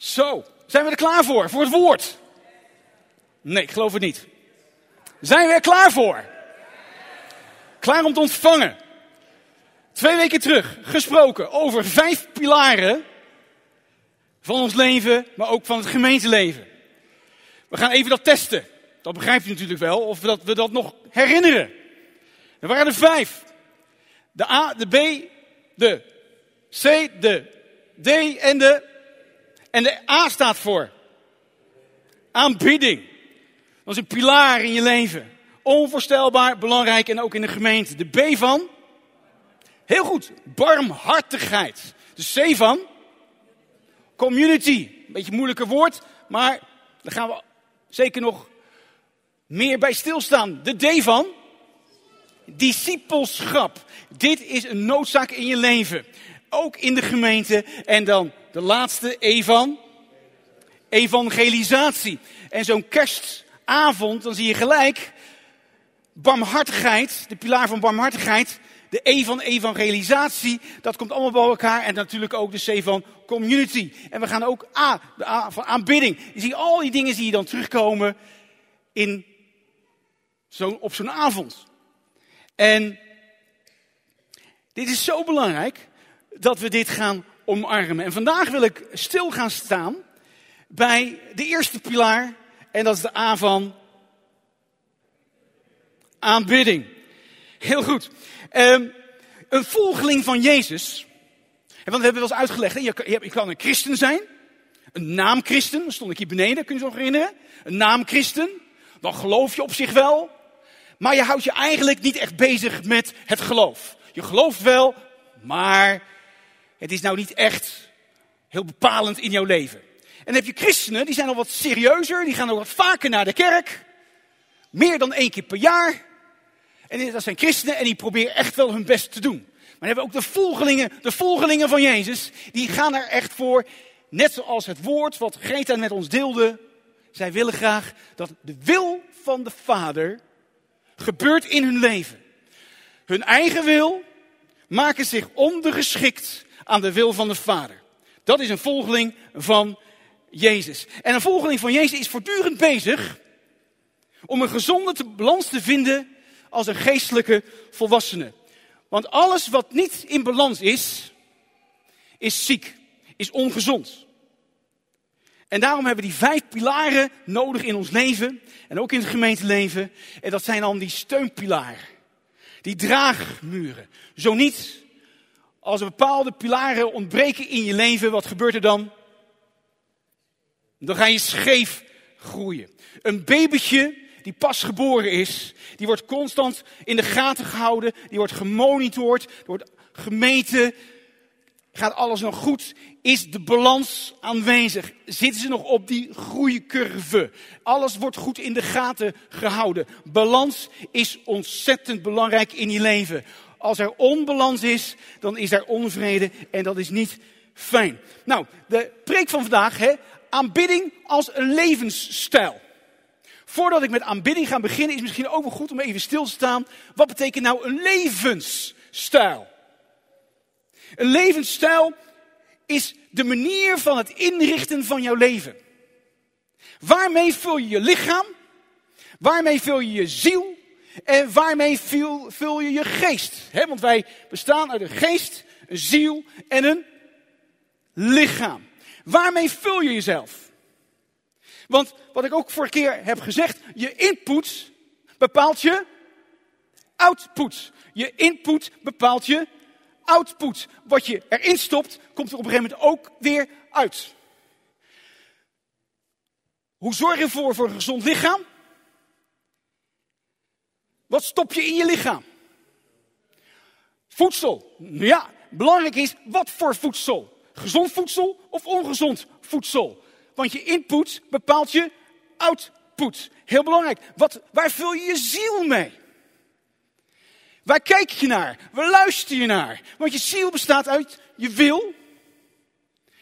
Zo, zijn we er klaar voor? Voor het woord? Nee, ik geloof het niet. Zijn we er klaar voor? Klaar om te ontvangen. Twee weken terug gesproken over vijf pilaren van ons leven, maar ook van het gemeenteleven. We gaan even dat testen. Dat begrijpt u natuurlijk wel, of dat we dat nog herinneren. Er waren er vijf. De A, de B, de C, de D en de... En de A staat voor aanbidding. Dat is een pilaar in je leven. Onvoorstelbaar belangrijk en ook in de gemeente. De B van? Heel goed, barmhartigheid. De C van? Community. Een beetje een moeilijker woord, maar daar gaan we zeker nog meer bij stilstaan. De D van? Discipelschap. Dit is een noodzaak in je leven. Ook in de gemeente. En dan de laatste E van? Evangelisatie. En zo'n kerstavond, dan zie je gelijk barmhartigheid, de pilaar van barmhartigheid, de E van evangelisatie, dat komt allemaal bij elkaar. En natuurlijk ook de C van community. En we gaan ook A, de A van aanbidding. Je ziet al die dingen zie je dan terugkomen in zo, op zo'n avond. En dit is zo belangrijk dat we dit gaan En vandaag wil ik stil gaan staan bij de eerste pilaar. En dat is de A van aanbidding. Heel goed. Um, een volgeling van Jezus. Want we hebben wel eens uitgelegd. Je, kan een christen zijn. Een naamchristen. Stond ik hier beneden, kun je je nog herinneren? Een naamchristen. Dan geloof je op zich wel. Maar je houdt je eigenlijk niet echt bezig met het geloof. Je gelooft wel, maar het is nou niet echt heel bepalend in jouw leven. En dan heb je christenen, die zijn al wat serieuzer, die gaan al wat vaker naar de kerk. Meer dan één keer per jaar. En dat zijn christenen en die proberen echt wel hun best te doen. Maar dan hebben we ook de volgelingen, de volgelingen van Jezus, die gaan er echt voor. Net zoals het woord wat Greta met ons deelde. Zij willen graag dat de wil van de Vader gebeurt in hun leven. Hun eigen wil maken zich ondergeschikt aan de wil van de Vader. Dat is een volgeling van Jezus. En een volgeling van Jezus is voortdurend bezig om een gezonde balans te vinden als een geestelijke volwassene. Want alles wat niet in balans is, is ziek, is ongezond. En daarom hebben we die vijf pilaren nodig in ons leven en ook in het gemeenteleven. En dat zijn dan die steunpilaren, die draagmuren. Zo niet, als er bepaalde pilaren ontbreken in je leven, wat gebeurt er dan? Dan ga je scheef groeien. Een babytje die pas geboren is, die wordt constant in de gaten gehouden, die wordt gemonitord, er wordt gemeten. Gaat alles nog goed? Is de balans aanwezig? Zitten ze nog op die groeicurve? Alles wordt goed in de gaten gehouden. Balans is ontzettend belangrijk in je leven. Als er onbalans is, dan is er onvrede en dat is niet fijn. Nou, de preek van vandaag, hè, aanbidding als een levensstijl. Voordat ik met aanbidding ga beginnen, is misschien ook wel goed om even stil te staan. Wat betekent nou een levensstijl? Een levensstijl is de manier van het inrichten van jouw leven. Waarmee vul je je lichaam? Waarmee vul je je ziel? En waarmee vul, vul je je geest? want wij bestaan uit een geest, een ziel en een lichaam. Waarmee vul je jezelf? Want wat ik ook vorige keer heb gezegd, je input bepaalt je output. Je input bepaalt je output. Wat je erin stopt, komt er op een gegeven moment ook weer uit. Hoe zorg je ervoor voor een gezond lichaam? Wat stop je in je lichaam? Voedsel. Ja, belangrijk is wat voor voedsel. Gezond voedsel of ongezond voedsel. Want je input bepaalt je output. Heel belangrijk. Wat, waar vul je je ziel mee? Waar kijk je naar? Waar luister je naar? Want je ziel bestaat uit je wil,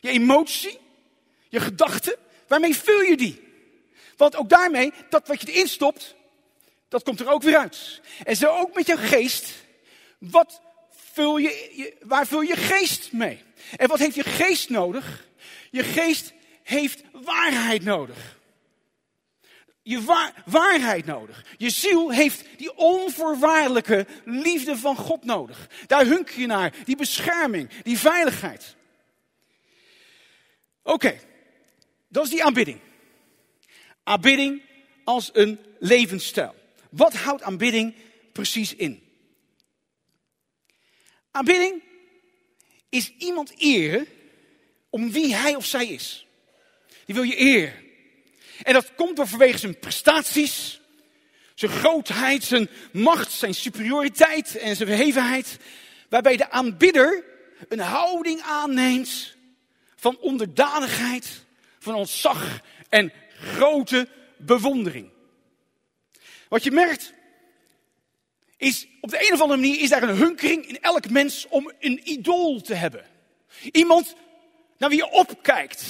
je emotie, je gedachten. Waarmee vul je die? Want ook daarmee, dat wat je erin stopt, dat komt er ook weer uit. En zo ook met je geest. Wat vul je, waar vul je geest mee? En wat heeft je geest nodig? Je geest heeft waarheid nodig. Je waarheid nodig. Je ziel heeft die onvoorwaardelijke liefde van God nodig. Daar hunk je naar, die bescherming, die veiligheid. Oké, dat is die aanbidding. Aanbidding als een levensstijl. Wat houdt aanbidding precies in? Aanbidding is iemand eren om wie hij of zij is. Die wil je eren. En dat komt door vanwege zijn prestaties, zijn grootheid, zijn macht, zijn superioriteit en zijn verhevenheid. Waarbij de aanbidder een houding aanneemt van onderdanigheid, van ontzag en grote bewondering. Wat je merkt, is op de een of andere manier is daar een hunkering in elk mens om een idool te hebben. Iemand naar wie je opkijkt.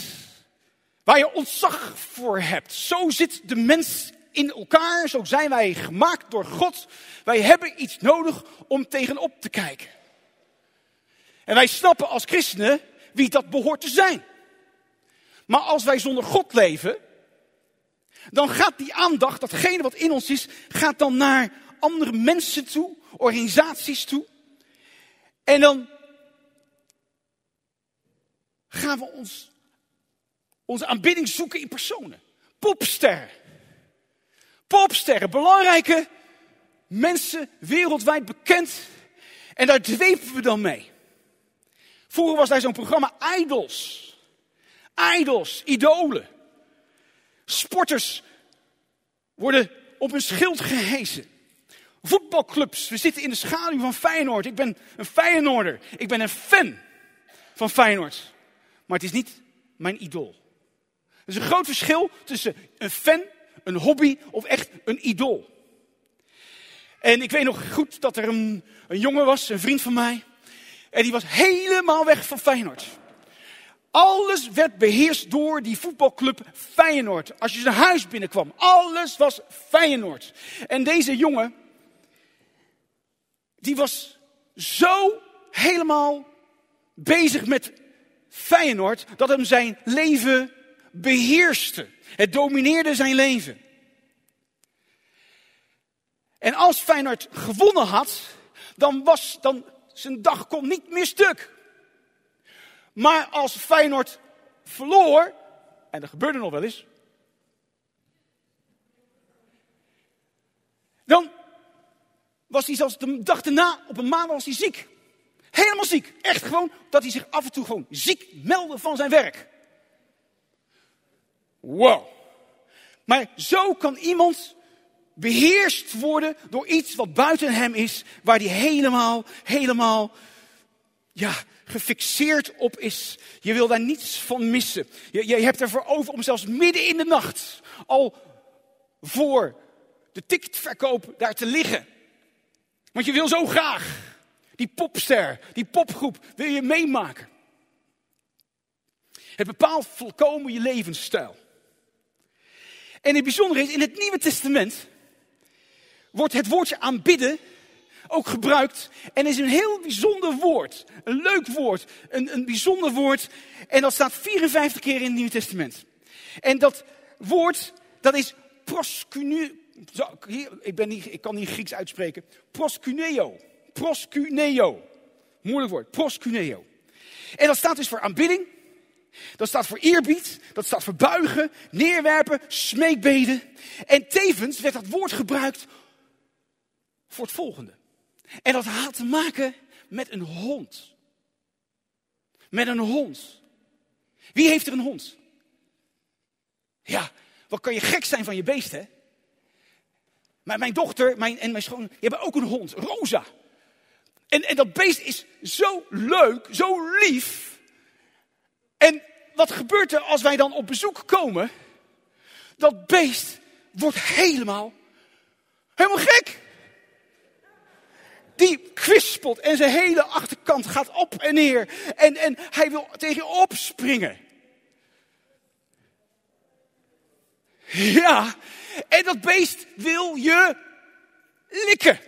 Waar je ontzag voor hebt. Zo zit de mens in elkaar. Zo zijn wij gemaakt door God. Wij hebben iets nodig om tegenop te kijken. En wij snappen als christenen wie dat behoort te zijn. Maar als wij zonder God leven, dan gaat die aandacht, datgene wat in ons is, gaat dan naar andere mensen toe, organisaties toe. En dan gaan we ons, onze aanbidding zoeken in personen. Popsterren. Popsterren, belangrijke mensen wereldwijd bekend. En daar dwepen we dan mee. Vroeger was daar zo'n programma Idols. Idols, idolen. Sporters worden op een schild gehezen. Voetbalclubs, we zitten in de schaduw van Feyenoord. Ik ben een Feyenoorder. Ik ben een fan van Feyenoord. Maar het is niet mijn idool. Er is een groot verschil tussen een fan, een hobby of echt een idool. En ik weet nog goed dat er een, een jongen was, een vriend van mij. En die was helemaal weg van Feyenoord. Alles werd beheerst door die voetbalclub Feyenoord. Als je zijn huis binnenkwam, alles was Feyenoord. En deze jongen, die was zo helemaal bezig met Feyenoord dat hem zijn leven beheerste. Het domineerde zijn leven. En als Feyenoord gewonnen had, dan was dan zijn dag kon niet meer stuk. Maar als Feyenoord verloor, en dat gebeurde nog wel eens, dan was hij zelfs de dag erna, op een maand was hij ziek. Helemaal ziek. Echt gewoon dat hij zich af en toe gewoon ziek meldde van zijn werk. Wow. Maar zo kan iemand beheerst worden door iets wat buiten hem is, waar hij helemaal, helemaal, ja, gefixeerd op is. Je wil daar niets van missen. Je, hebt ervoor over om zelfs midden in de nacht al voor de ticketverkoop daar te liggen. Want je wil zo graag die popster, die popgroep, wil je meemaken. Het bepaalt volkomen je levensstijl. En het bijzondere is, in het Nieuwe Testament wordt het woordje aanbidden ook gebruikt. En is een heel bijzonder woord. Een leuk woord. Een, een bijzonder woord. En dat staat 54 keer in het Nieuwe Testament. En dat woord, dat is proscunu. ik, ben niet, ik kan niet Grieks uitspreken. Proscuneo. Proscuneo. Moeilijk woord. Proscuneo. En dat staat dus voor aanbidding. Dat staat voor eerbied, dat staat voor buigen, neerwerpen, smeekbeden. En tevens werd dat woord gebruikt voor het volgende. En dat had te maken met een hond. Met een hond. Wie heeft er een hond? Ja, wat kan je gek zijn van je beest, hè? Maar mijn dochter mijn, en mijn schoon, die hebben ook een hond, Rosa. En, en dat beest is zo leuk, zo lief. En wat gebeurt er als wij dan op bezoek komen? Dat beest wordt helemaal, helemaal gek. Die kwispelt en zijn hele achterkant gaat op en neer. En, en hij wil tegen je opspringen. Ja, en dat beest wil je likken.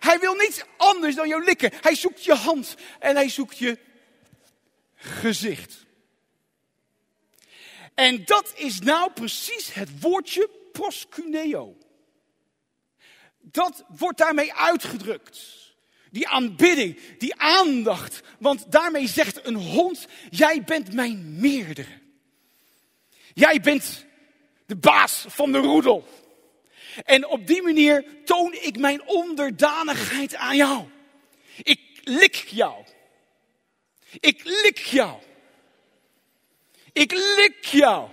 Hij wil niets anders dan jou likken. Hij zoekt je hand en hij zoekt je gezicht. En dat is nou precies het woordje proskuneo. Dat wordt daarmee uitgedrukt. Die aanbidding, die aandacht. Want daarmee zegt een hond, jij bent mijn meerdere. Jij bent de baas van de roedel. En op die manier toon ik mijn onderdanigheid aan jou. Ik lik jou. Ik lik jou. Ik lik jou.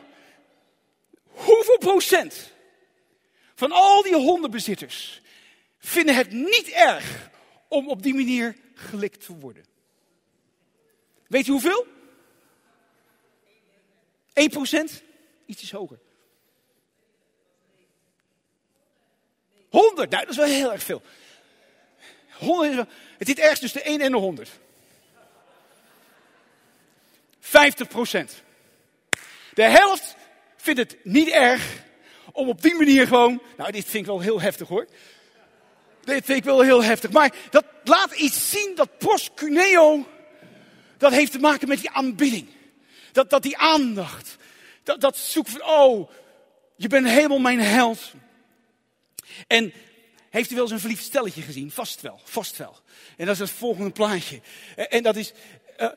Hoeveel procent van al die hondenbezitters vinden het niet erg om op die manier gelikt te worden? Weet je hoeveel? 1 procent? Iets hoger. 100, nou dat is wel heel erg veel. 100 is het is ergens tussen de 1 en de 100. 50 procent. De helft vindt het niet erg om op die manier gewoon. Nou, dit vind ik wel heel heftig hoor. Vind ik wel heel heftig. Maar dat laat iets zien dat proscuneo. Dat heeft te maken met die aanbidding. Dat, dat die aandacht. Dat, dat van, oh, je bent helemaal mijn held. En heeft u wel eens een verliefd stelletje gezien? Vast wel, vast wel. En dat is het volgende plaatje. En dat is, uh,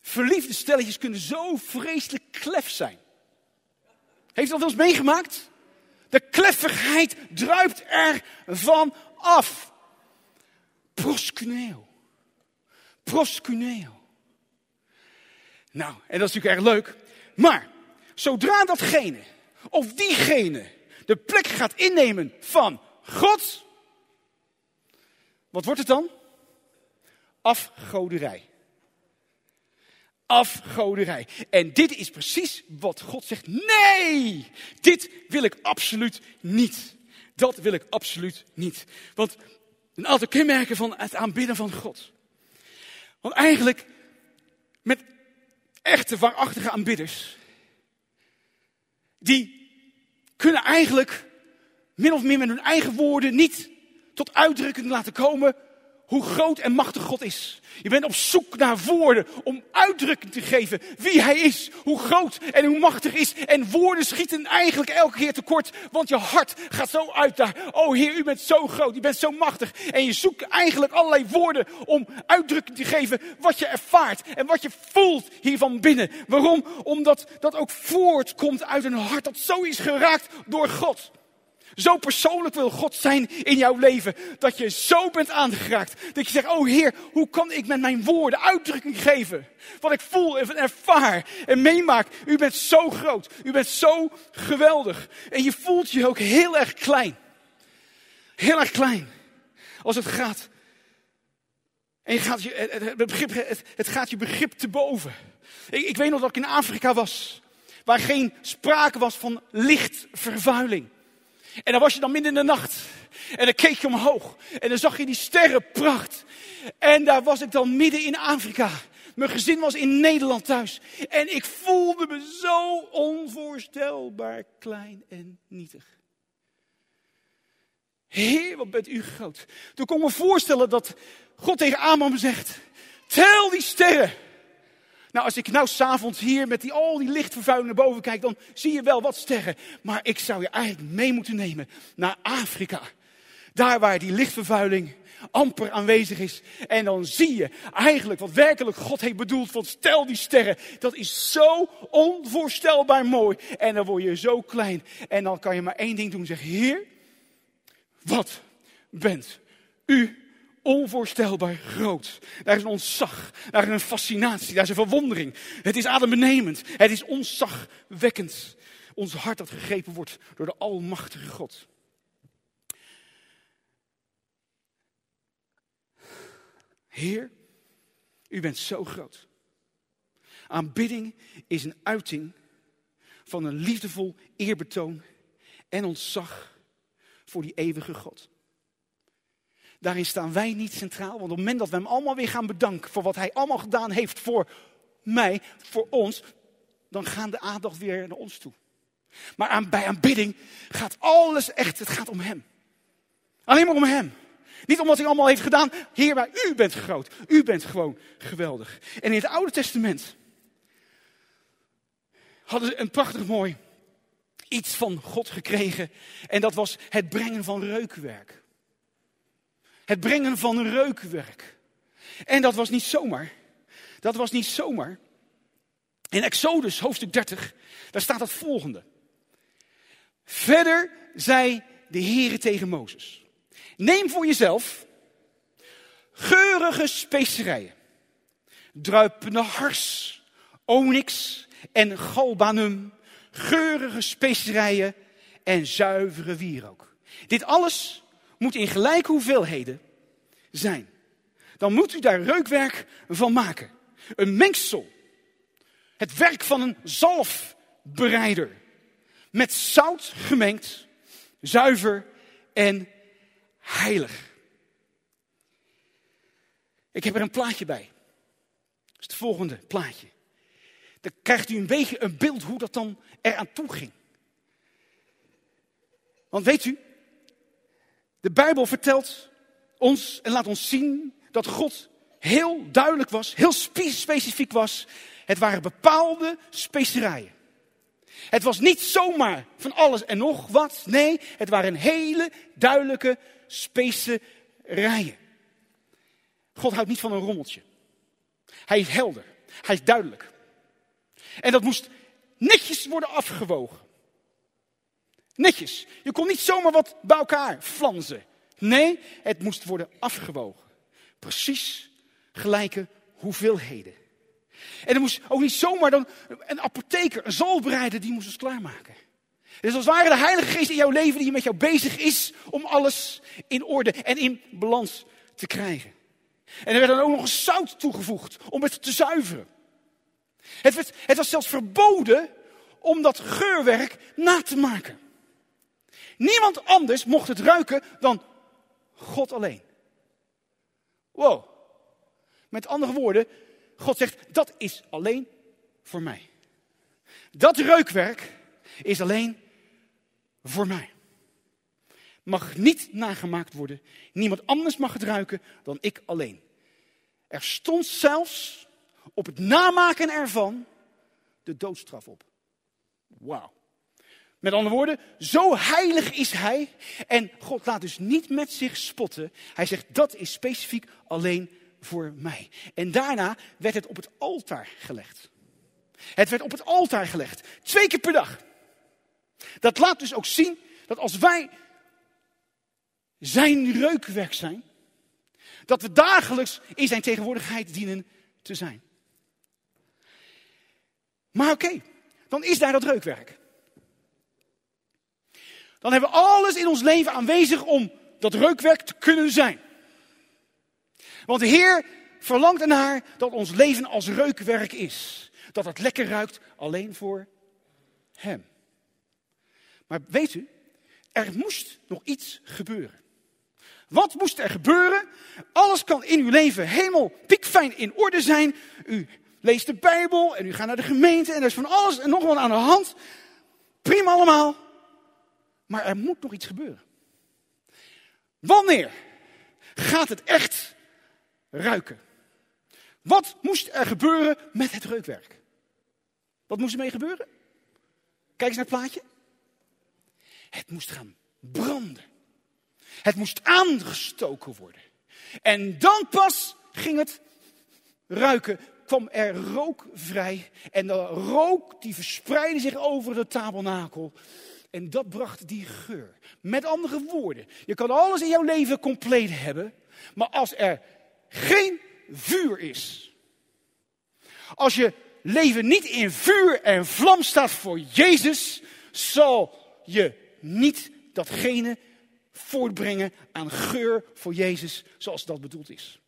verliefde stelletjes kunnen zo vreselijk klef zijn. Heeft u dat wel eens meegemaakt? De kleffigheid druipt er van af. Proscuneo. Proscuneo. Nou, en dat is natuurlijk erg leuk. Maar, zodra datgene, of diegene, de plek gaat innemen van God, wat wordt het dan? Afgoderij. Afgoderij. En dit is precies wat God zegt. Nee, dit wil ik absoluut niet. Dat wil ik absoluut niet. Want een aantal kenmerken van het aanbidden van God. Want eigenlijk, met echte waarachtige aanbidders, die kunnen eigenlijk min of meer met hun eigen woorden niet tot uitdrukking laten komen hoe groot en machtig God is. Je bent op zoek naar woorden om uitdrukking te geven wie Hij is, hoe groot en hoe machtig is. En woorden schieten eigenlijk elke keer tekort, want je hart gaat zo uit daar. Oh Heer, u bent zo groot, u bent zo machtig. En je zoekt eigenlijk allerlei woorden om uitdrukking te geven wat je ervaart en wat je voelt hiervan binnen. Waarom? Omdat dat ook voortkomt uit een hart dat zo is geraakt door God. Zo persoonlijk wil God zijn in jouw leven. Dat je zo bent aangeraakt. Dat je zegt, oh Heer, hoe kan ik met mijn woorden uitdrukking geven? Wat ik voel en ervaar en meemaak. U bent zo groot. U bent zo geweldig. En je voelt je ook heel erg klein. Heel erg klein. Als het gaat. En je gaat je, het, begrip, het, het gaat je begrip te boven. Ik, ik weet nog dat ik in Afrika was. Waar geen sprake was van lichtvervuiling. En dan was je dan midden in de nacht. En dan keek je omhoog. En dan zag je die sterrenpracht. En daar was ik dan midden in Afrika. Mijn gezin was in Nederland thuis. En ik voelde me zo onvoorstelbaar klein en nietig. Heer, wat bent u groot. Toen kon ik me voorstellen dat God tegen Abraham zegt: Tel die sterren. Nou, als ik nou s'avonds hier met die, al die lichtvervuiling naar boven kijk, dan zie je wel wat sterren. Maar ik zou je eigenlijk mee moeten nemen naar Afrika. Daar waar die lichtvervuiling amper aanwezig is. En dan zie je eigenlijk wat werkelijk God heeft bedoeld. Want stel die sterren, dat is zo onvoorstelbaar mooi. En dan word je zo klein. En dan kan je maar één ding doen. Zeg, Heer, wat bent u onvoorstelbaar groot. Daar is een ontzag, daar is een fascinatie, daar is een verwondering. Het is adembenemend, het is ontzagwekkend. Ons hart dat gegrepen wordt door de Almachtige God. Heer, u bent zo groot. Aanbidding is een uiting van een liefdevol eerbetoon en ontzag voor die eeuwige God. Daarin staan wij niet centraal. Want op het moment dat we hem allemaal weer gaan bedanken voor wat hij allemaal gedaan heeft voor mij, voor ons, dan gaan de aandacht weer naar ons toe. Maar aan, bij aanbidding gaat alles echt, het gaat om hem. Alleen maar om hem. Niet om wat hij allemaal heeft gedaan. Heer, maar u bent groot. U bent gewoon geweldig. En in het Oude Testament hadden ze een prachtig mooi iets van God gekregen. En dat was het brengen van reukwerk. Het brengen van reukwerk. En dat was niet zomaar. Dat was niet zomaar. In Exodus hoofdstuk 30, daar staat het volgende. Verder zei de Heere tegen Mozes. Neem voor jezelf geurige specerijen. Druipende hars, onyx en galbanum. Geurige specerijen en zuivere wierook. Dit alles moet in gelijke hoeveelheden zijn. Dan moet u daar reukwerk van maken. Een mengsel. Het werk van een zalfbereider. Met zout gemengd, zuiver en heilig. Ik heb er een plaatje bij. Dat is het volgende plaatje. Dan krijgt u een een beeld hoe dat dan eraan toe ging. Want weet u, de Bijbel vertelt ons en laat ons zien dat God heel duidelijk was, heel specifiek was. Het waren bepaalde specerijen. Het was niet zomaar van alles en nog wat. Nee, het waren hele duidelijke specerijen. God houdt niet van een rommeltje. Hij is helder. Hij is duidelijk. En dat moest netjes worden afgewogen. Netjes. Je kon niet zomaar wat bij elkaar flanzen. Nee, het moest worden afgewogen. Precies gelijke hoeveelheden. En er moest ook niet zomaar dan een apotheker, een zalbereider, die moest het klaarmaken. Dus als het ware de Heilige Geest in jouw leven die met jou bezig is om alles in orde en in balans te krijgen. En er werd dan ook nog zout toegevoegd om het te zuiveren. Het, het was zelfs verboden om dat geurwerk na te maken. Niemand anders mocht het ruiken dan God alleen. Wow. Met andere woorden, God zegt, dat is alleen voor mij. Dat reukwerk is alleen voor mij. Mag niet nagemaakt worden. Niemand anders mag het ruiken dan ik alleen. Er stond zelfs op het namaken ervan de doodstraf op. Wauw. Met andere woorden, zo heilig is hij. En God laat dus niet met zich spotten. Hij zegt, dat is specifiek alleen voor mij. En daarna werd het op het altaar gelegd. Het werd op het altaar gelegd. Twee keer per dag. Dat laat dus ook zien dat als wij zijn reukwerk zijn, dat we dagelijks in zijn tegenwoordigheid dienen te zijn. Maar oké, dan is daar dat reukwerk. Dan hebben we alles in ons leven aanwezig om dat reukwerk te kunnen zijn. Want de Heer verlangt ernaar dat ons leven als reukwerk is. Dat het lekker ruikt alleen voor Hem. Maar weet u, er moest nog iets gebeuren. Wat moest er gebeuren? Alles kan in uw leven helemaal piekfijn in orde zijn. U leest de Bijbel en u gaat naar de gemeente en er is van alles en nog wat aan de hand. Prima allemaal. Maar er moet nog iets gebeuren. Wanneer gaat het echt ruiken? Wat moest er gebeuren met het reukwerk? Wat moest er mee gebeuren? Kijk eens naar het plaatje. Het moest gaan branden. Het moest aangestoken worden. En dan pas ging het ruiken, kwam er rook vrij. En de rook die verspreidde zich over de tabernakel. En dat bracht die geur. Met andere woorden, je kan alles in jouw leven compleet hebben. Maar als er geen vuur is. Als je leven niet in vuur en vlam staat voor Jezus, zal je niet datgene voortbrengen aan geur voor Jezus zoals dat bedoeld is.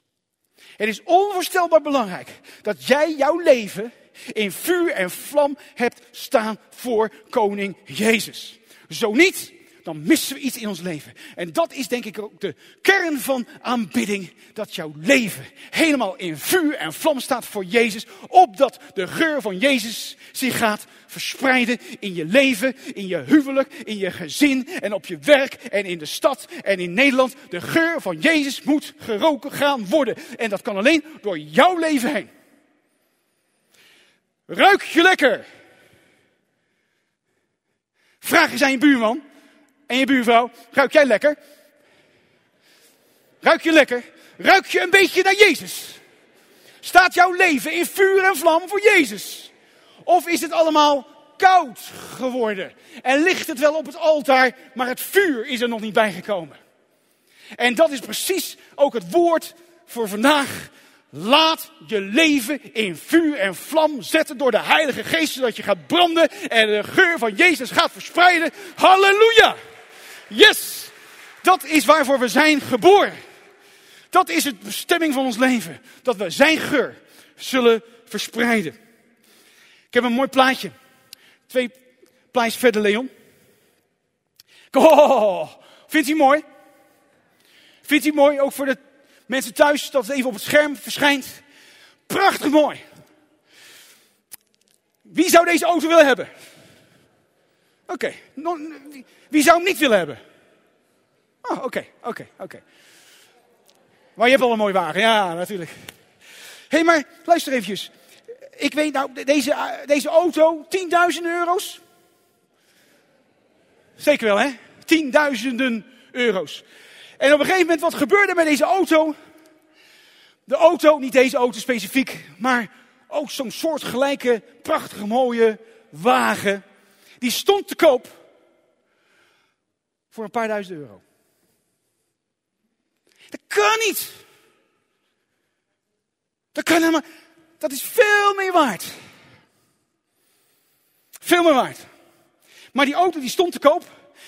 Het is onvoorstelbaar belangrijk dat jij jouw leven in vuur en vlam hebt staan voor koning Jezus. Zo niet, dan missen we iets in ons leven. En dat is denk ik ook de kern van aanbidding. Dat jouw leven helemaal in vuur en vlam staat voor Jezus. Opdat de geur van Jezus zich gaat verspreiden in je leven, in je huwelijk, in je gezin en op je werk en in de stad en in Nederland. De geur van Jezus moet geroken gaan worden. En dat kan alleen door jouw leven heen. Ruik je lekker? Vraag eens aan je buurman en je buurvrouw, ruik jij lekker? Ruik je lekker? Ruik je een beetje naar Jezus? Staat jouw leven in vuur en vlam voor Jezus? Of is het allemaal koud geworden? En ligt het wel op het altaar, maar het vuur is er nog niet bijgekomen? En dat is precies ook het woord voor vandaag. Laat je leven in vuur en vlam zetten door de Heilige Geest, zodat je gaat branden en de geur van Jezus gaat verspreiden. Halleluja! Yes! Dat is waarvoor we zijn geboren. Dat is het bestemming van ons leven. Dat we zijn geur zullen verspreiden. Ik heb een mooi plaatje. Twee plaatjes verder, Leon. Oh, vindt u mooi? Vindt u mooi, ook voor de mensen thuis, dat het even op het scherm verschijnt? Prachtig mooi. Wie zou deze auto willen hebben? Oké, wie zou hem niet willen hebben? Oh, oké, oké, oké. Maar je hebt al een mooie wagen, ja, natuurlijk. Hé, hey, maar luister eventjes. Ik weet nou, deze, deze auto, tienduizenden euro's. Zeker wel, hè? Tienduizenden euro's. En op een gegeven moment, wat gebeurde met deze auto? De auto, niet deze auto specifiek, maar ook zo'n soortgelijke, prachtige, mooie wagen. Die stond te koop voor een paar duizend euro. Dat kan niet. Dat kan helemaal. Dat is veel meer waard. Veel meer waard. Maar die auto die stond te koop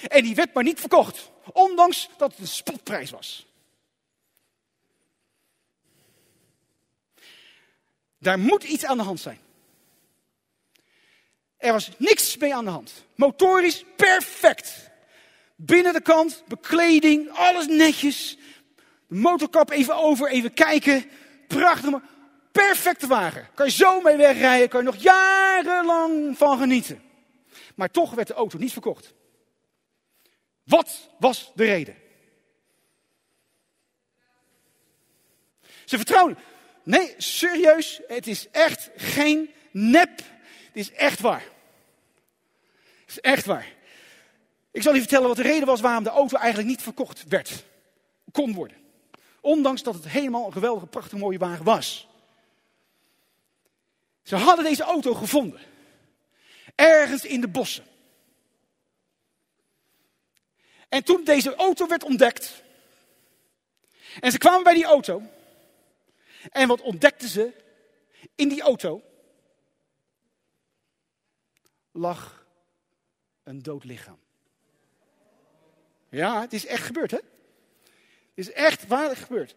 en die werd maar niet verkocht. Ondanks dat het een spotprijs was. Daar moet iets aan de hand zijn. Er was niks mee aan de hand. Motorisch perfect. Binnen de kant, bekleding, alles netjes. De motorkap even over, even kijken. Prachtig. Perfecte wagen. Kan je zo mee wegrijden, kan je nog jarenlang van genieten. Maar toch werd de auto niet verkocht. Wat was de reden? Ze vertrouwen. Nee, serieus, het is echt geen nep. Het is echt waar. Het is echt waar. Ik zal je vertellen wat de reden was waarom de auto eigenlijk niet verkocht werd. Kon worden. Ondanks dat het helemaal een geweldige, prachtige, mooie wagen was. Ze hadden deze auto gevonden. Ergens in de bossen. En toen deze auto werd ontdekt. En ze kwamen bij die auto. En wat ontdekten ze? In die auto lag een dood lichaam. Ja, het is echt gebeurd, hè? Het is echt waarlijk gebeurd.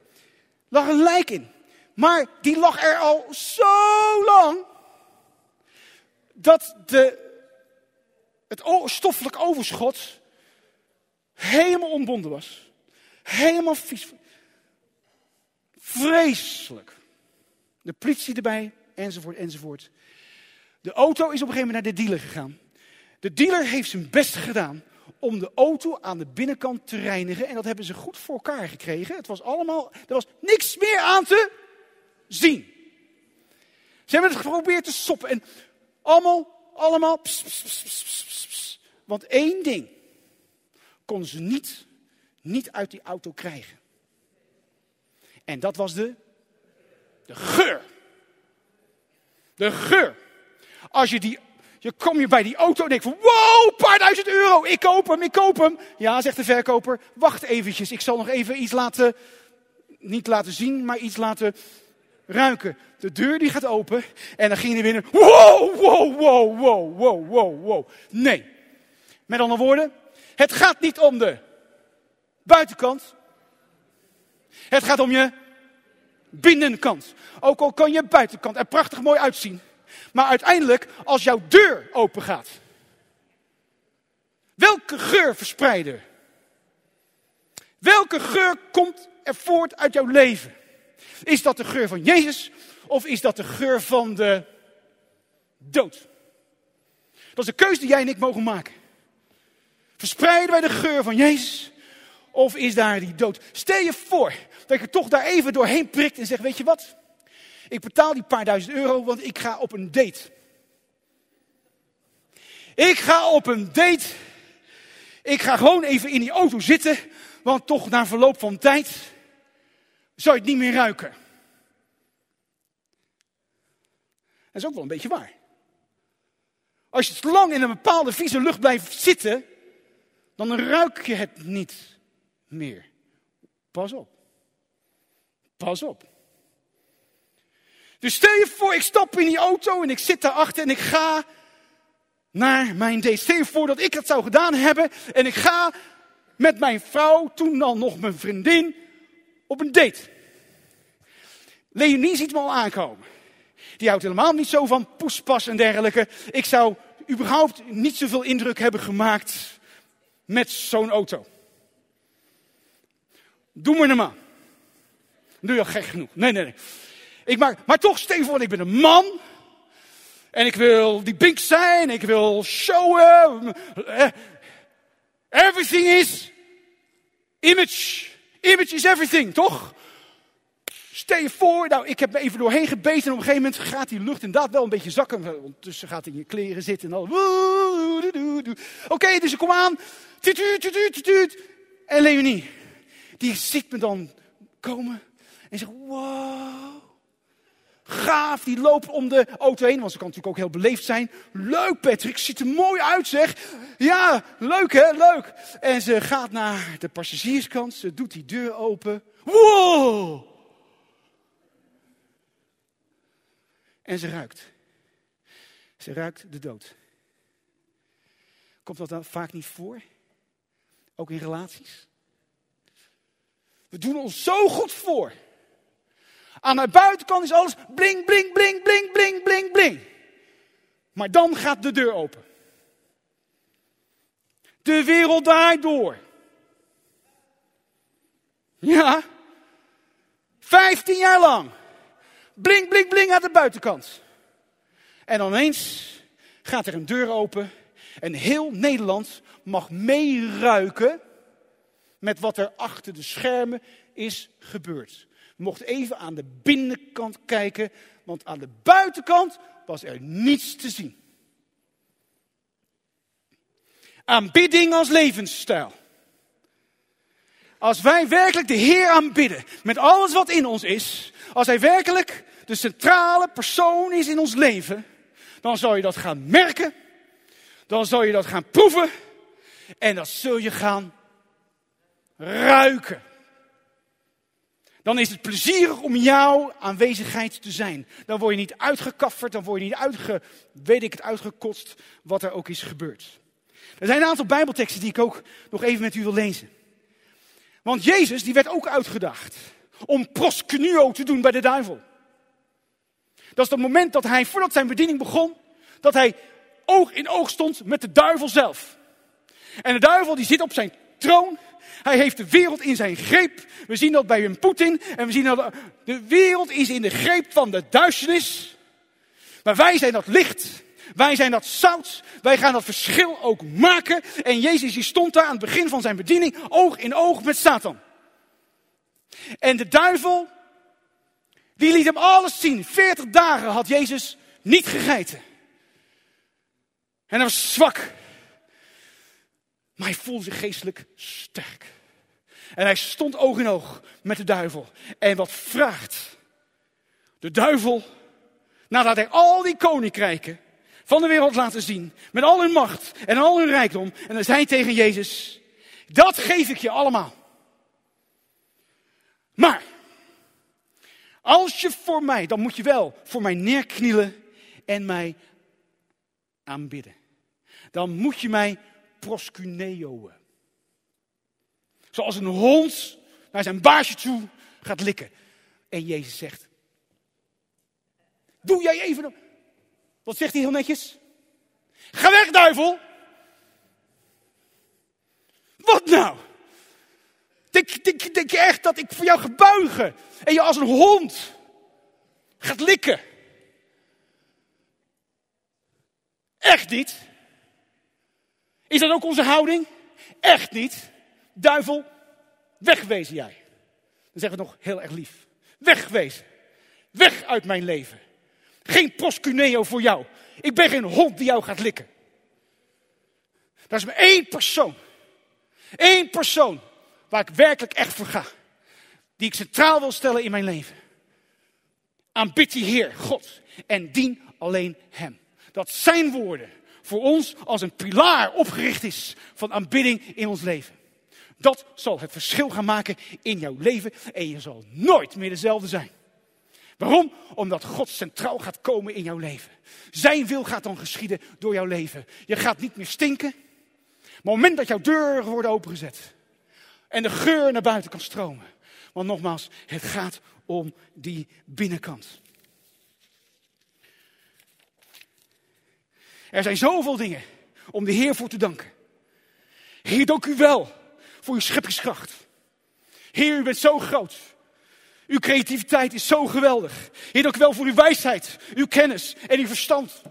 lag een lijk in. Maar die lag er al zo lang. Dat de, het stoffelijk overschot helemaal ontbonden was. Helemaal vies. Vreselijk. De politie erbij, enzovoort, enzovoort. De auto is op een gegeven moment naar de dealer gegaan. De dealer heeft zijn best gedaan om de auto aan de binnenkant te reinigen. En dat hebben ze goed voor elkaar gekregen. Het was allemaal, er was niks meer aan te zien. Ze hebben het geprobeerd te stoppen. En allemaal, allemaal. Want één ding konden ze niet, niet uit die auto krijgen. En dat was de, de geur. De geur. Als je die je kom je bij die auto en denkt van, wow, een paar duizend euro, ik koop hem, ik koop hem. Ja, zegt de verkoper, wacht eventjes, ik zal nog even iets laten, niet laten zien, maar iets laten ruiken. De deur die gaat open en dan ging hij binnen, wow, wow, wow, wow, wow, wow, wow. Nee, met andere woorden, het gaat niet om de buitenkant. Het gaat om je binnenkant. Ook al kan je buitenkant er prachtig mooi uitzien. Maar uiteindelijk, als jouw deur open gaat, welke geur verspreiden? Welke geur komt er voort uit jouw leven? Is dat de geur van Jezus of is dat de geur van de dood? Dat is een keuze die jij en ik mogen maken. Verspreiden wij de geur van Jezus of is daar die dood? Stel je voor dat je toch daar even doorheen prikt en zegt, weet je wat? Ik betaal die paar duizend euro, want ik ga op een date. Ik ga op een date Ik ga gewoon even in die auto zitten, want toch na verloop van tijd zou je het niet meer ruiken. Dat is ook wel een beetje waar. Als je te lang in een bepaalde vieze lucht blijft zitten, dan ruik je het niet meer. Pas op. Pas op. Dus stel je voor, ik stap in die auto en ik zit daarachter en ik ga naar mijn date. Stel je voor dat ik dat zou gedaan hebben en ik ga met mijn vrouw, toen dan nog mijn vriendin, op een date. Leonie ziet me al aankomen. Die houdt helemaal niet zo van poespas en dergelijke. Ik zou überhaupt niet zoveel indruk hebben gemaakt met zo'n auto. Doe normaal. Doe je al gek genoeg. Nee, nee, nee. Ik maak, maar toch, stel voor, ik ben een man. En ik wil die bink zijn. Ik wil showen. Eh, everything is image. Image is everything, toch? Stel je voor, nou, ik heb me even doorheen gebeten en op een gegeven moment gaat die lucht inderdaad wel een beetje zakken. Ondertussen gaat hij in je kleren zitten en al. Oké, dus ik kom aan. En Leonie, die ziet me dan komen en zegt, wow. Gaaf, die loopt om de auto heen, want ze kan natuurlijk ook heel beleefd zijn. Leuk Patrick, ziet er mooi uit zeg. Ja, leuk hè, leuk. En ze gaat naar de passagierskant, ze doet die deur open. Wow! En ze ruikt. Ze ruikt de dood. Komt dat dan vaak niet voor? Ook in relaties? We doen ons zo goed voor. Aan de buitenkant is alles bling, bling, bling, bling, bling, bling, bling. Maar dan gaat de deur open. De wereld draait door. Ja. Vijftien jaar lang. Bling, bling, bling aan de buitenkant. En ineens gaat er een deur open en heel Nederland mag meeruiken met wat er achter de schermen is gebeurd. We mochten even aan de binnenkant kijken, want aan de buitenkant was er niets te zien. Aanbidding als levensstijl. Als wij werkelijk de Heer aanbidden met alles wat in ons is, als Hij werkelijk de centrale persoon is in ons leven, dan zal je dat gaan merken, dan zal je dat gaan proeven en dat zul je gaan ruiken. Dan is het plezierig om jouw aanwezigheid te zijn. Dan word je niet uitgekafferd, dan word je niet uitge, weet ik het, uitgekotst, wat er ook is gebeurd. Er zijn een aantal bijbelteksten die ik ook nog even met u wil lezen. Want Jezus, die werd ook uitgedacht om proskenuo te doen bij de duivel. Dat is het moment dat hij, voordat zijn bediening begon, dat hij oog in oog stond met de duivel zelf. En de duivel die zit op zijn troon. Hij heeft de wereld in zijn greep. We zien dat bij een Poetin. En we zien dat de wereld is in de greep van de duisternis. Maar wij zijn dat licht. Wij zijn dat zout. Wij gaan dat verschil ook maken. En Jezus die stond daar aan het begin van zijn bediening oog in oog met Satan. En de duivel, die liet hem alles zien. 40 dagen had Jezus niet gegeten. En hij was zwak. Maar hij voelde zich geestelijk sterk. En hij stond oog in oog met de duivel. En wat vraagt de duivel, nadat hij al die koninkrijken van de wereld laten zien, met al hun macht en al hun rijkdom, en dan zei hij tegen Jezus, dat geef ik je allemaal. Maar, als je voor mij, dan moet je wel voor mij neerknielen en mij aanbidden. Dan moet je mij proscuneoen. Zoals een hond naar zijn baasje toe gaat likken. En Jezus zegt, doe jij even... Wat zegt hij heel netjes? Ga weg, duivel! Wat nou? Denk, je echt dat ik voor jou gebuigen en je als een hond gaat likken? Echt niet. Is dat ook onze houding? Echt niet. Duivel, wegwezen jij. Dan zeggen we nog heel erg lief. Wegwezen. Weg uit mijn leven. Geen proscuneo voor jou. Ik ben geen hond die jou gaat likken. Er is maar één persoon Eén persoon waar ik werkelijk echt voor ga. Die ik centraal wil stellen in mijn leven. Aanbid die Heer, God. En dien alleen Hem. Dat zijn woorden voor ons als een pilaar opgericht is van aanbidding in ons leven. Dat zal het verschil gaan maken in jouw leven en je zal nooit meer dezelfde zijn. Waarom? Omdat God centraal gaat komen in jouw leven. Zijn wil gaat dan geschieden door jouw leven. Je gaat niet meer stinken. moment dat jouw deuren worden opengezet en de geur naar buiten kan stromen. Want nogmaals, het gaat om die binnenkant. Er zijn zoveel dingen om de Heer voor te danken. Heer, dank u wel voor uw scheppingskracht. Heer, u bent zo groot. Uw creativiteit is zo geweldig. Heer, dank u wel voor uw wijsheid, uw kennis en uw verstand.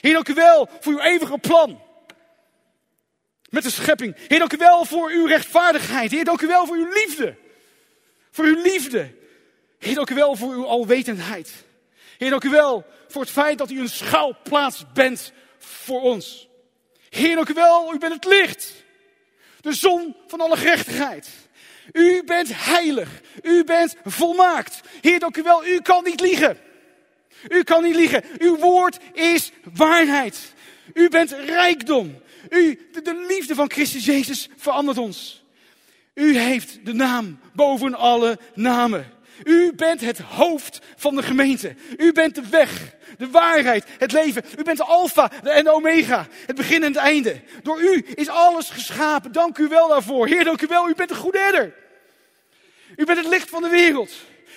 Heer, dank u wel voor uw eeuwige plan. Met de schepping. Heer, dank u wel voor uw rechtvaardigheid. Heer, dank u wel voor uw liefde. Voor uw liefde. Heer, dank u wel voor uw alwetendheid. Heer, dank u wel voor het feit dat u een schouwplaats bent voor ons. Heer, dank u wel, u bent het licht. De zon van alle gerechtigheid. U bent heilig. U bent volmaakt. Heer, dank u wel, u kan niet liegen. U kan niet liegen. Uw woord is waarheid. U bent rijkdom. U, de, de liefde van Christus Jezus verandert ons. U heeft de naam boven alle namen. U bent het hoofd van de gemeente. U bent de weg, de waarheid, het leven. U bent de alfa en de omega, het begin en het einde. Door u is alles geschapen. Dank u wel daarvoor. Heer, dank u wel. U bent een goede herder. U bent het licht van de wereld.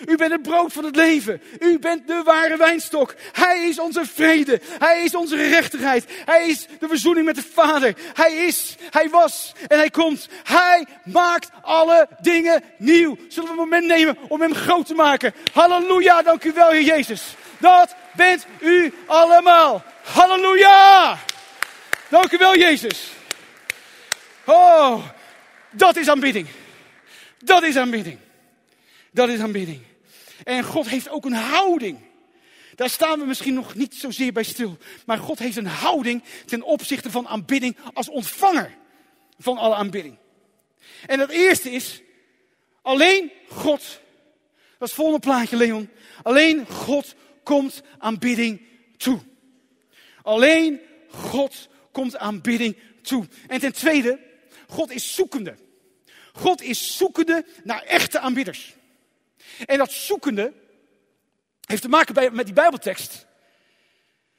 U bent het brood van het leven. U bent de ware wijnstok. Hij is onze vrede. Hij is onze gerechtigheid. Hij is de verzoening met de Vader. Hij is, hij was en hij komt. Hij maakt alle dingen nieuw. Zullen we een moment nemen om hem groot te maken? Halleluja, dank u wel, Heer Jezus. Dat bent u allemaal. Halleluja. Dank u wel, Jezus. Oh, dat is aanbidding. Dat is aanbidding. Dat is aanbidding. En God heeft ook een houding. Daar staan we misschien nog niet zozeer bij stil. Maar God heeft een houding ten opzichte van aanbidding als ontvanger van alle aanbidding. En het eerste is, alleen God, dat is volgende plaatje Leon, alleen God komt aanbidding toe. Alleen God komt aanbidding toe. En ten tweede, God is zoekende. God is zoekende naar echte aanbidders. En dat zoekende heeft te maken met die Bijbeltekst.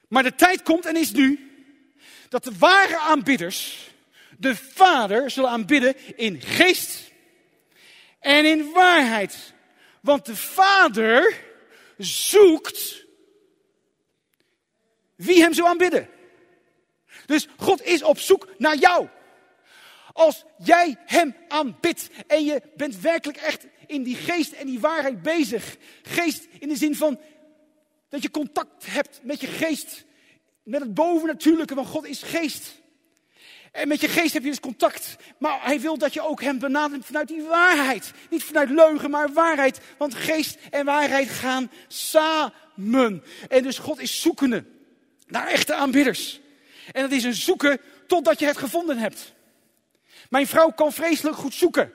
Maar de tijd komt en is nu dat de ware aanbidders de Vader zullen aanbidden in geest en in waarheid. Want de Vader zoekt wie hem zou aanbidden. Dus God is op zoek naar jou. Als jij hem aanbidt en je bent werkelijk echt in die geest en die waarheid bezig. Geest in de zin van dat je contact hebt met je geest. Met het bovennatuurlijke, want God is geest. En met je geest heb je dus contact. Maar hij wil dat je ook hem benadert vanuit die waarheid. Niet vanuit leugen, maar waarheid. Want geest en waarheid gaan samen. En dus God is zoekende naar echte aanbidders. En dat is een zoeken totdat je het gevonden hebt. Mijn vrouw kan vreselijk goed zoeken.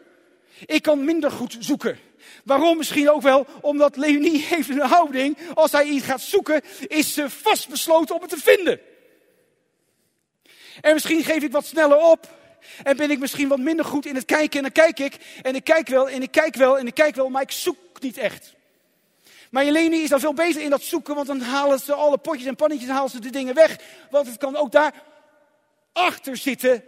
Ik kan minder goed zoeken. Waarom? Misschien ook wel omdat Leonie heeft een houding. Als hij iets gaat zoeken, is ze vastbesloten om het te vinden. En misschien geef ik wat sneller op. En ben ik misschien wat minder goed in het kijken. En dan kijk ik. En ik kijk wel. En ik kijk wel. En ik kijk wel. Maar ik zoek niet echt. Maar Jeleni is dan veel beter in dat zoeken. Want dan halen ze alle potjes en pannetjes. En halen ze de dingen weg. Want het kan ook daar achter zitten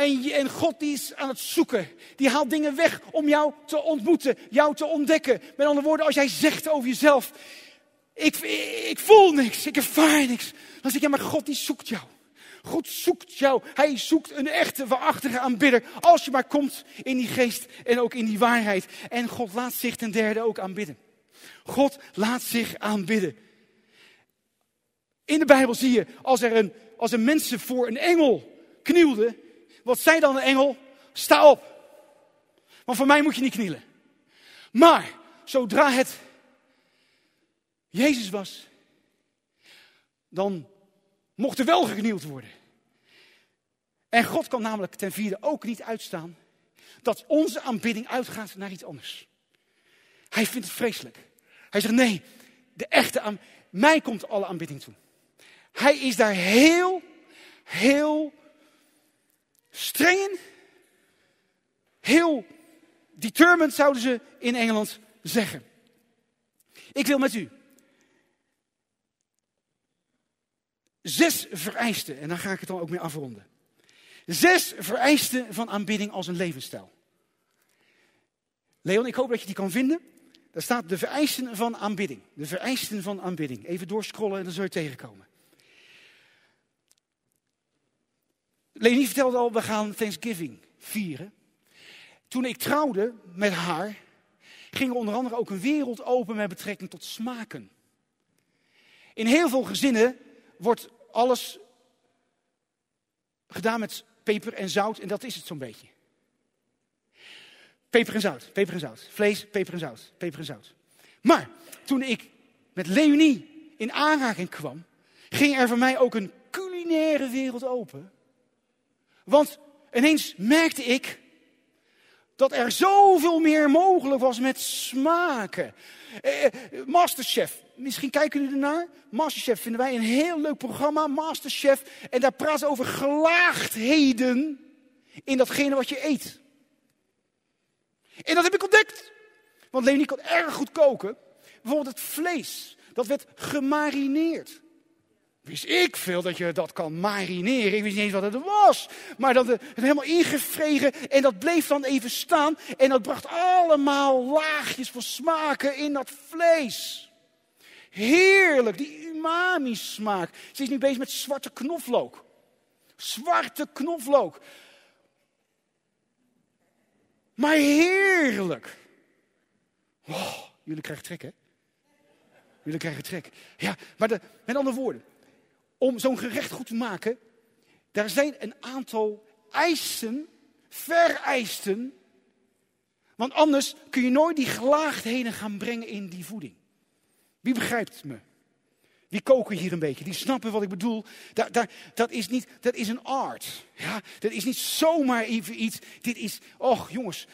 en, en God die is aan het zoeken. Die haalt dingen weg om jou te ontmoeten, jou te ontdekken. Met andere woorden, als jij zegt over jezelf, ik, ik voel niks, ik ervaar niks. Dan zeg je, maar God die zoekt jou. God zoekt jou. Hij zoekt een echte, waarachtige aanbidder. Als je maar komt in die geest en ook in die waarheid. En God laat zich ten derde ook aanbidden. God laat zich aanbidden. In de Bijbel zie je, als er, een, als er mensen voor een engel knielden, wat zei dan de engel? Sta op. Want voor mij moet je niet knielen. Maar zodra het Jezus was, dan mocht er wel geknield worden. En God kan namelijk ten vierde ook niet uitstaan dat onze aanbidding uitgaat naar iets anders. Hij vindt het vreselijk. Hij zegt nee, de echte aan mij komt alle aanbidding toe. Hij is daar heel, heel streng. Heel determined zouden ze in Engeland zeggen. Ik wil met u zes vereisten, en dan ga ik het dan ook mee afronden. Zes vereisten van aanbidding als een levensstijl. Leon, ik hoop dat je die kan vinden. Daar staat de vereisten van aanbidding. De vereisten van aanbidding. Even doorscrollen en dan zul je tegenkomen. Leni vertelde al, we gaan Thanksgiving vieren. Toen ik trouwde met haar, ging er onder andere ook een wereld open met betrekking tot smaken. In heel veel gezinnen wordt alles gedaan met peper en zout en dat is het zo'n beetje. Peper en zout, peper en zout. Vlees, peper en zout, peper en zout. Maar toen ik met Leonie in aanraking kwam, ging er voor mij ook een culinaire wereld open. Want ineens merkte ik dat er zoveel meer mogelijk was met smaken. Eh, eh, Masterchef, misschien kijken jullie ernaar. Masterchef vinden wij een heel leuk programma, Masterchef. En daar praten ze over gelaagdheden in datgene wat je eet. En dat heb ik ontdekt. Want Leonie kan erg goed koken. Bijvoorbeeld het vlees, dat werd gemarineerd. Wist ik veel dat je dat kan marineren. Ik wist niet eens wat het was. Maar dat het helemaal ingevregen en dat bleef dan even staan. En dat bracht allemaal laagjes van smaken in dat vlees. Heerlijk, die umami smaak. Ze is nu bezig met zwarte knoflook. Zwarte knoflook. Maar heerlijk. Oh, jullie krijgen trek, hè? Jullie krijgen trek. Ja, maar met andere woorden om zo'n gerecht goed te maken, daar zijn een aantal eisen, vereisten. Want anders kun je nooit die gelaagdheden gaan brengen in die voeding. Wie begrijpt me? Wie koken hier een beetje? Die snappen wat ik bedoel. Dat, is, niet, dat is een art. Ja? Dat is niet zomaar even iets. Dit is, och jongens,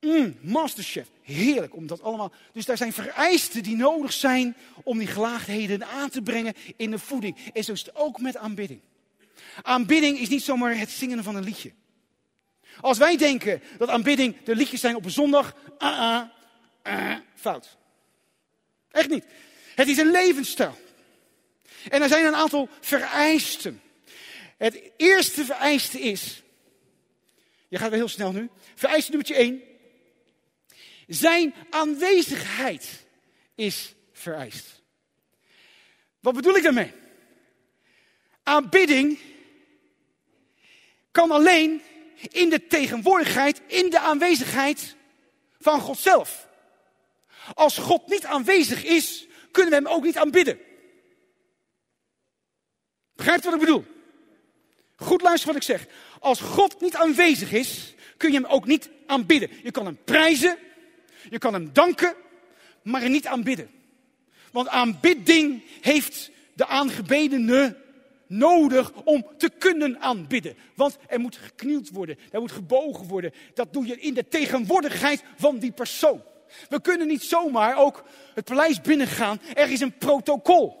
Mm, masterchef. Heerlijk om dat allemaal. Dus daar zijn vereisten die nodig zijn om die gelaagdheden aan te brengen in de voeding. En zo is het ook met aanbidding. Aanbidding is niet zomaar het zingen van een liedje. Als wij denken dat aanbidding de liedjes zijn op een zondag, uh, uh, fout. Echt niet. Het is een levensstijl. En er zijn een aantal vereisten. Het eerste vereiste is, je gaat wel heel snel nu, vereiste nummer 1, zijn aanwezigheid is vereist. Wat bedoel ik daarmee? Aanbidding kan alleen in de tegenwoordigheid, in de aanwezigheid van God zelf. Als God niet aanwezig is, kunnen we Hem ook niet aanbidden. Begrijpt wat ik bedoel? Goed luisteren wat ik zeg. Als God niet aanwezig is, kun je Hem ook niet aanbidden. Je kan Hem prijzen, je kan hem danken, maar niet aanbidden. Want aanbidding heeft de aangebedene nodig om te kunnen aanbidden. Want er moet geknield worden, er moet gebogen worden. Dat doe je in de tegenwoordigheid van die persoon. We kunnen niet zomaar ook het paleis binnengaan. Er is een protocol.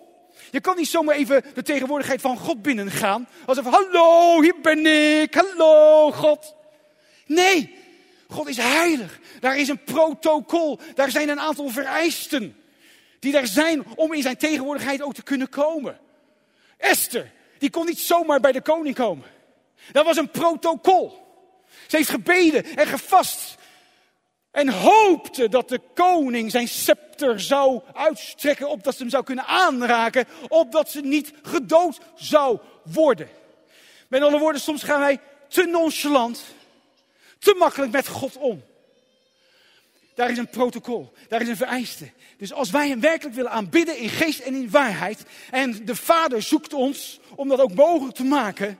Je kan niet zomaar even de tegenwoordigheid van God binnengaan. Alsof, hallo, hier ben ik, hallo God. Nee, God is heilig. Daar is een protocol. Daar zijn een aantal vereisten. Die er zijn om in zijn tegenwoordigheid ook te kunnen komen. Esther, die kon niet zomaar bij de koning komen. Dat was een protocol. Ze heeft gebeden en gevast. En hoopte dat de koning zijn scepter zou uitstrekken. Opdat ze hem zou kunnen aanraken. Opdat ze niet gedood zou worden. Met andere woorden, soms gaan wij te nonchalant te makkelijk met God om. Daar is een protocol, daar is een vereiste. Dus als wij hem werkelijk willen aanbidden in geest en in waarheid, en de Vader zoekt ons om dat ook mogelijk te maken,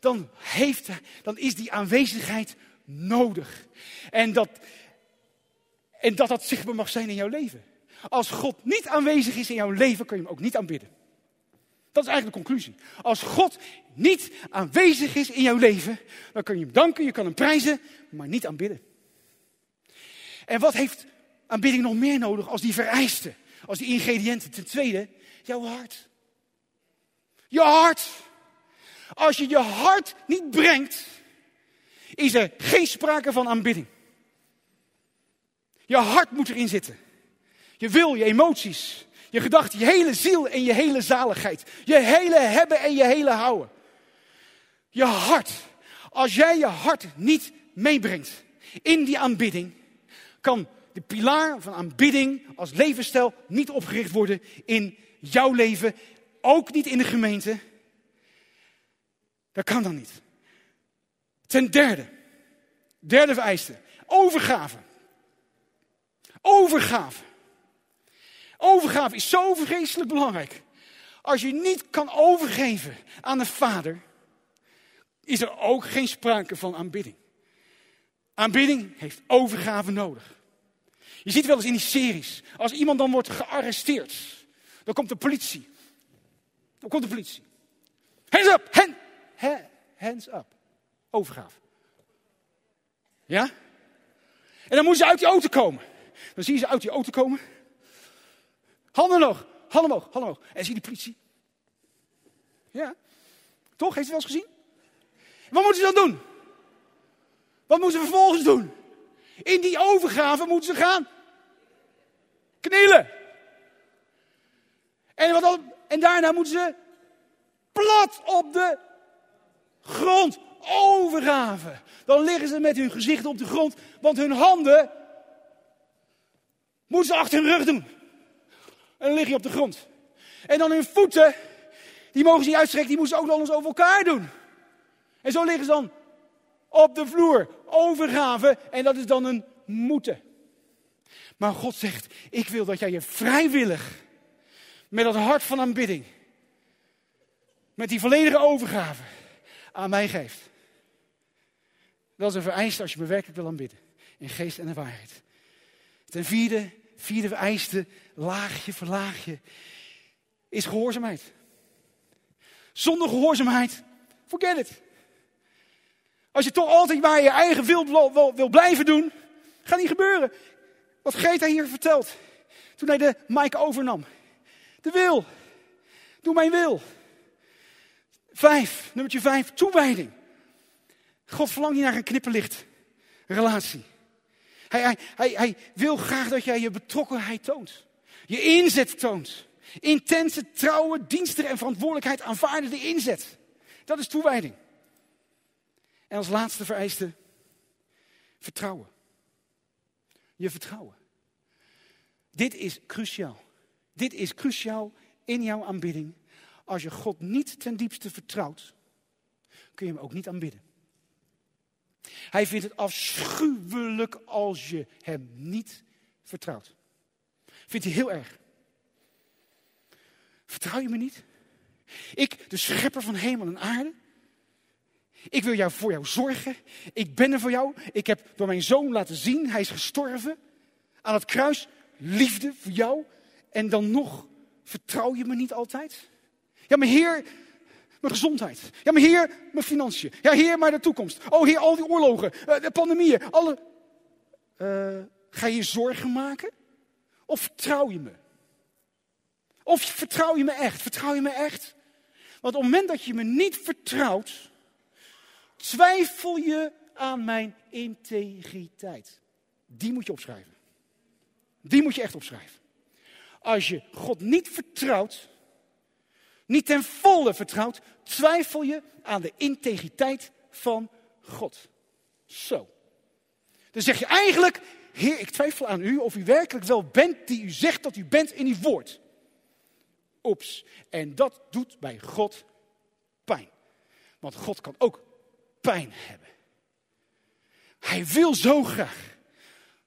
dan, heeft, dan is die aanwezigheid nodig. En dat, en dat dat zichtbaar mag zijn in jouw leven. Als God niet aanwezig is in jouw leven, kun je hem ook niet aanbidden. Dat is eigenlijk de conclusie. Als God niet aanwezig is in jouw leven, dan kun je hem danken, je kan hem prijzen, maar niet aanbidden. En wat heeft aanbidding nog meer nodig als die vereisten, als die ingrediënten? Ten tweede, jouw hart. Je hart. Als je je hart niet brengt, is er geen sprake van aanbidding. Je hart moet erin zitten. Je wil, je emoties, je gedachten, je hele ziel en je hele zaligheid. Je hele hebben en je hele houden. Je hart. Als jij je hart niet meebrengt in die aanbidding, kan de pilaar van aanbidding als levensstijl niet opgericht worden in jouw leven, ook niet in de gemeente. Dat kan dan niet. Ten derde, derde vereiste, overgave. Overgave. Overgave is zo vreselijk belangrijk. Als je niet kan overgeven aan de Vader, is er ook geen sprake van aanbidding. Aanbidding heeft overgave nodig. Je ziet wel eens in die series, als iemand dan wordt gearresteerd, dan komt de politie. Dan komt de politie. Hands up, hand, hands up. Overgave. Ja? En dan moeten ze uit die auto komen. Dan zie je ze uit die auto komen. Handen omhoog, handen omhoog, handen omhoog. En zie die politie. Ja. Toch? Heeft u wel eens gezien? Wat moeten ze dan doen? Wat moeten ze vervolgens doen? In die overgave moeten ze gaan knielen. En, wat dan, en daarna moeten ze plat op de grond overgave. Dan liggen ze met hun gezicht op de grond, want hun handen moeten ze achter hun rug doen. En dan lig je op de grond. En dan hun voeten, die mogen ze niet uitstrekken, die moeten ze ook nog eens over elkaar doen. En zo liggen ze dan op de vloer, overgave, en dat is dan een moeten. Maar God zegt, ik wil dat jij je vrijwillig, met dat hart van aanbidding, met die volledige overgave, aan mij geeft. Dat is een vereiste als je me werkelijk wil aanbidden, in geest en in waarheid. Ten vierde, vierde vereiste, laagje voor laagje, is gehoorzaamheid. Zonder gehoorzaamheid, forget it. Als je toch altijd maar je eigen wil, wil, wil blijven doen, gaat niet gebeuren. Wat Greta hier vertelt, toen hij de mic overnam. De wil. Doe mijn wil. Vijf, nummertje vijf, toewijding. God verlangt niet naar een knipperlicht relatie. Hij, wil graag dat jij je betrokkenheid toont. Je inzet toont. Intense, trouwe, diensten en verantwoordelijkheid aanvaarden de inzet. Dat is toewijding. En als laatste vereiste, vertrouwen. Je vertrouwen. Dit is cruciaal. Dit is cruciaal in jouw aanbidding. Als je God niet ten diepste vertrouwt, kun je hem ook niet aanbidden. Hij vindt het afschuwelijk als je hem niet vertrouwt. Vindt hij heel erg. Vertrouw je me niet? Ik, de schepper van hemel en aarde. Ik wil jou voor jou zorgen. Ik ben er voor jou. Ik heb door mijn zoon laten zien, hij is gestorven aan het kruis. Liefde voor jou. En dan nog vertrouw je me niet altijd? Ja, maar Heer, mijn gezondheid. Ja, maar Heer, mijn financiën. Ja, Heer, maar de toekomst. Oh, Heer, al die oorlogen, eh, de pandemieën, alle. Uh, ga je zorgen maken? Of vertrouw je me? Of vertrouw je me echt? Vertrouw je me echt? Want op het moment dat je me niet vertrouwt, twijfel je aan mijn integriteit. Die moet je opschrijven. Die moet je echt opschrijven. Als je God niet vertrouwt, niet ten volle vertrouwt, twijfel je aan de integriteit van God. Zo. Dan zeg je eigenlijk, Heer, ik twijfel aan u of u werkelijk wel bent die u zegt dat u bent in uw woord. Oeps. En dat doet bij God pijn. Want God kan ook pijn hebben. Hij wil zo graag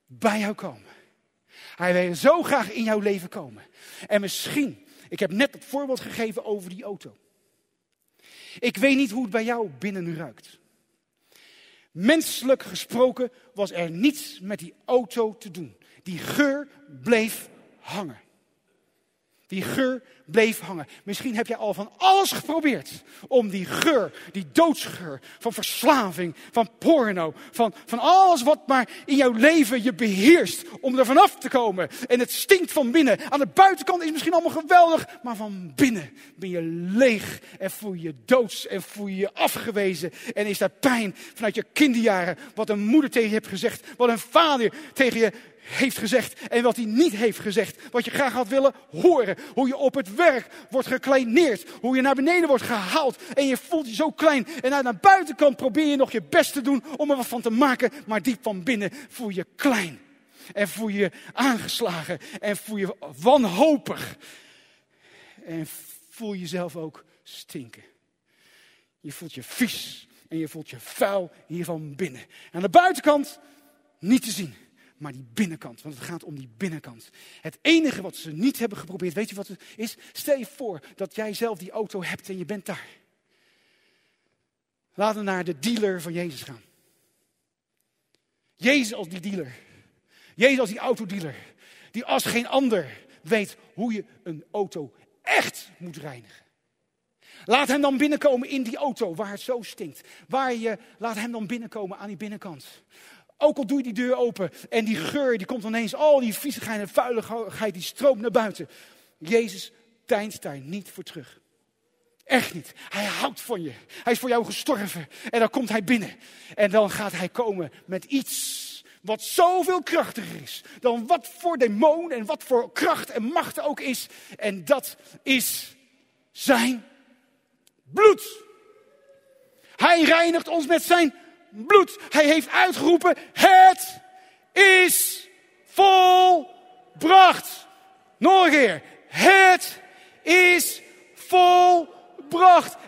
bij jou komen. Hij wil zo graag in jouw leven komen. En misschien, ik heb net het voorbeeld gegeven over die auto. Ik weet niet hoe het bij jou binnen ruikt. Menselijk gesproken was er niets met die auto te doen. Die geur bleef hangen. Die geur bleef hangen. Misschien heb jij al van alles geprobeerd om die geur, die doodsgeur van verslaving, van porno, van, van alles wat maar in jouw leven je beheerst, om er vanaf te komen. En het stinkt van binnen. Aan de buitenkant is misschien allemaal geweldig, maar van binnen ben je leeg en voel je je doods en voel je je afgewezen. En is daar pijn vanuit je kinderjaren, wat een moeder tegen je hebt gezegd, wat een vader tegen je heeft gezegd en wat hij niet heeft gezegd. Wat je graag had willen horen. Hoe je op het werk wordt gekleineerd. Hoe je naar beneden wordt gehaald. En je voelt je zo klein. En aan de buitenkant probeer je nog je best te doen om er wat van te maken. Maar diep van binnen voel je klein. En voel je aangeslagen. En voel je wanhopig. En voel jezelf ook stinken. Je voelt je vies. En je voelt je vuil hier van binnen. Aan de buitenkant niet te zien maar die binnenkant. Want het gaat om die binnenkant. Het enige wat ze niet hebben geprobeerd, weet je wat het is? Stel je voor dat jij zelf die auto hebt en je bent daar. Laten we naar de dealer van Jezus gaan. Jezus als die dealer. Jezus als die autodealer. Die als geen ander weet hoe je een auto echt moet reinigen. Laat hem dan binnenkomen in die auto waar het zo stinkt. Waar je, laat hem dan binnenkomen aan die binnenkant. Ook al doe je die deur open en die geur, die komt ineens, al die viezigheid en vuiligheid, die stroomt naar buiten. Jezus deinst daar niet voor terug. Echt niet. Hij houdt van je. Hij is voor jou gestorven. En dan komt hij binnen. En dan gaat hij komen met iets wat zoveel krachtiger is dan wat voor demon en wat voor kracht en macht ook is. En dat is zijn bloed. Hij reinigt ons met zijn bloed. Hij heeft uitgeroepen, het is volbracht. Nog een keer, het is volbracht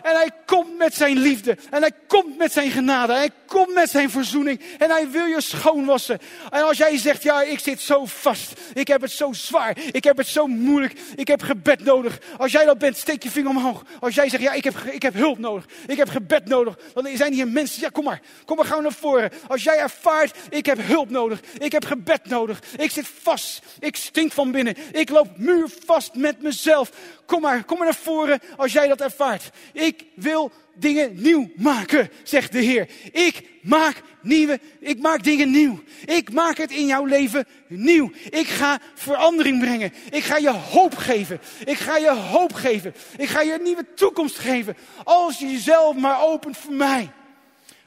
En hij komt met zijn liefde. En hij komt met zijn genade. Hij komt met zijn verzoening. En hij wil je schoonwassen. En als jij zegt, ja, ik zit zo vast. Ik heb het zo zwaar. Ik heb het zo moeilijk. Ik heb gebed nodig. Als jij dat bent, steek je vinger omhoog. Als jij zegt, ja, ik heb, ik heb hulp nodig. Ik heb gebed nodig. Dan zijn hier mensen, ja, kom maar. Kom maar gauw naar voren. Als jij ervaart, ik heb hulp nodig. Ik heb gebed nodig. Ik zit vast. Ik stink van binnen. Ik loop muurvast met mezelf. Kom maar, kom maar naar voren als jij dat ervaart. Ik wil dingen nieuw maken, zegt de Heer. Ik maak nieuwe, ik maak dingen nieuw. Ik maak het in jouw leven nieuw. Ik ga verandering brengen. Ik ga je hoop geven. Ik ga je hoop geven. Ik ga je een nieuwe toekomst geven. Als je jezelf maar opent voor mij.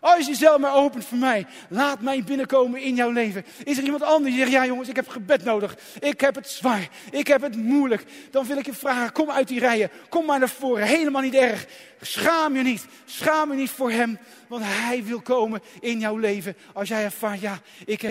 Als je jezelf maar opent voor mij, laat mij binnenkomen in jouw leven. Is er iemand anders die zegt, ja jongens, ik heb gebed nodig. Ik heb het zwaar. Ik heb het moeilijk. Dan wil ik je vragen, kom uit die rijen. Kom maar naar voren. Helemaal niet erg. Schaam je niet. Schaam je niet voor hem. Want hij wil komen in jouw leven. Als jij ervaart, ja, ik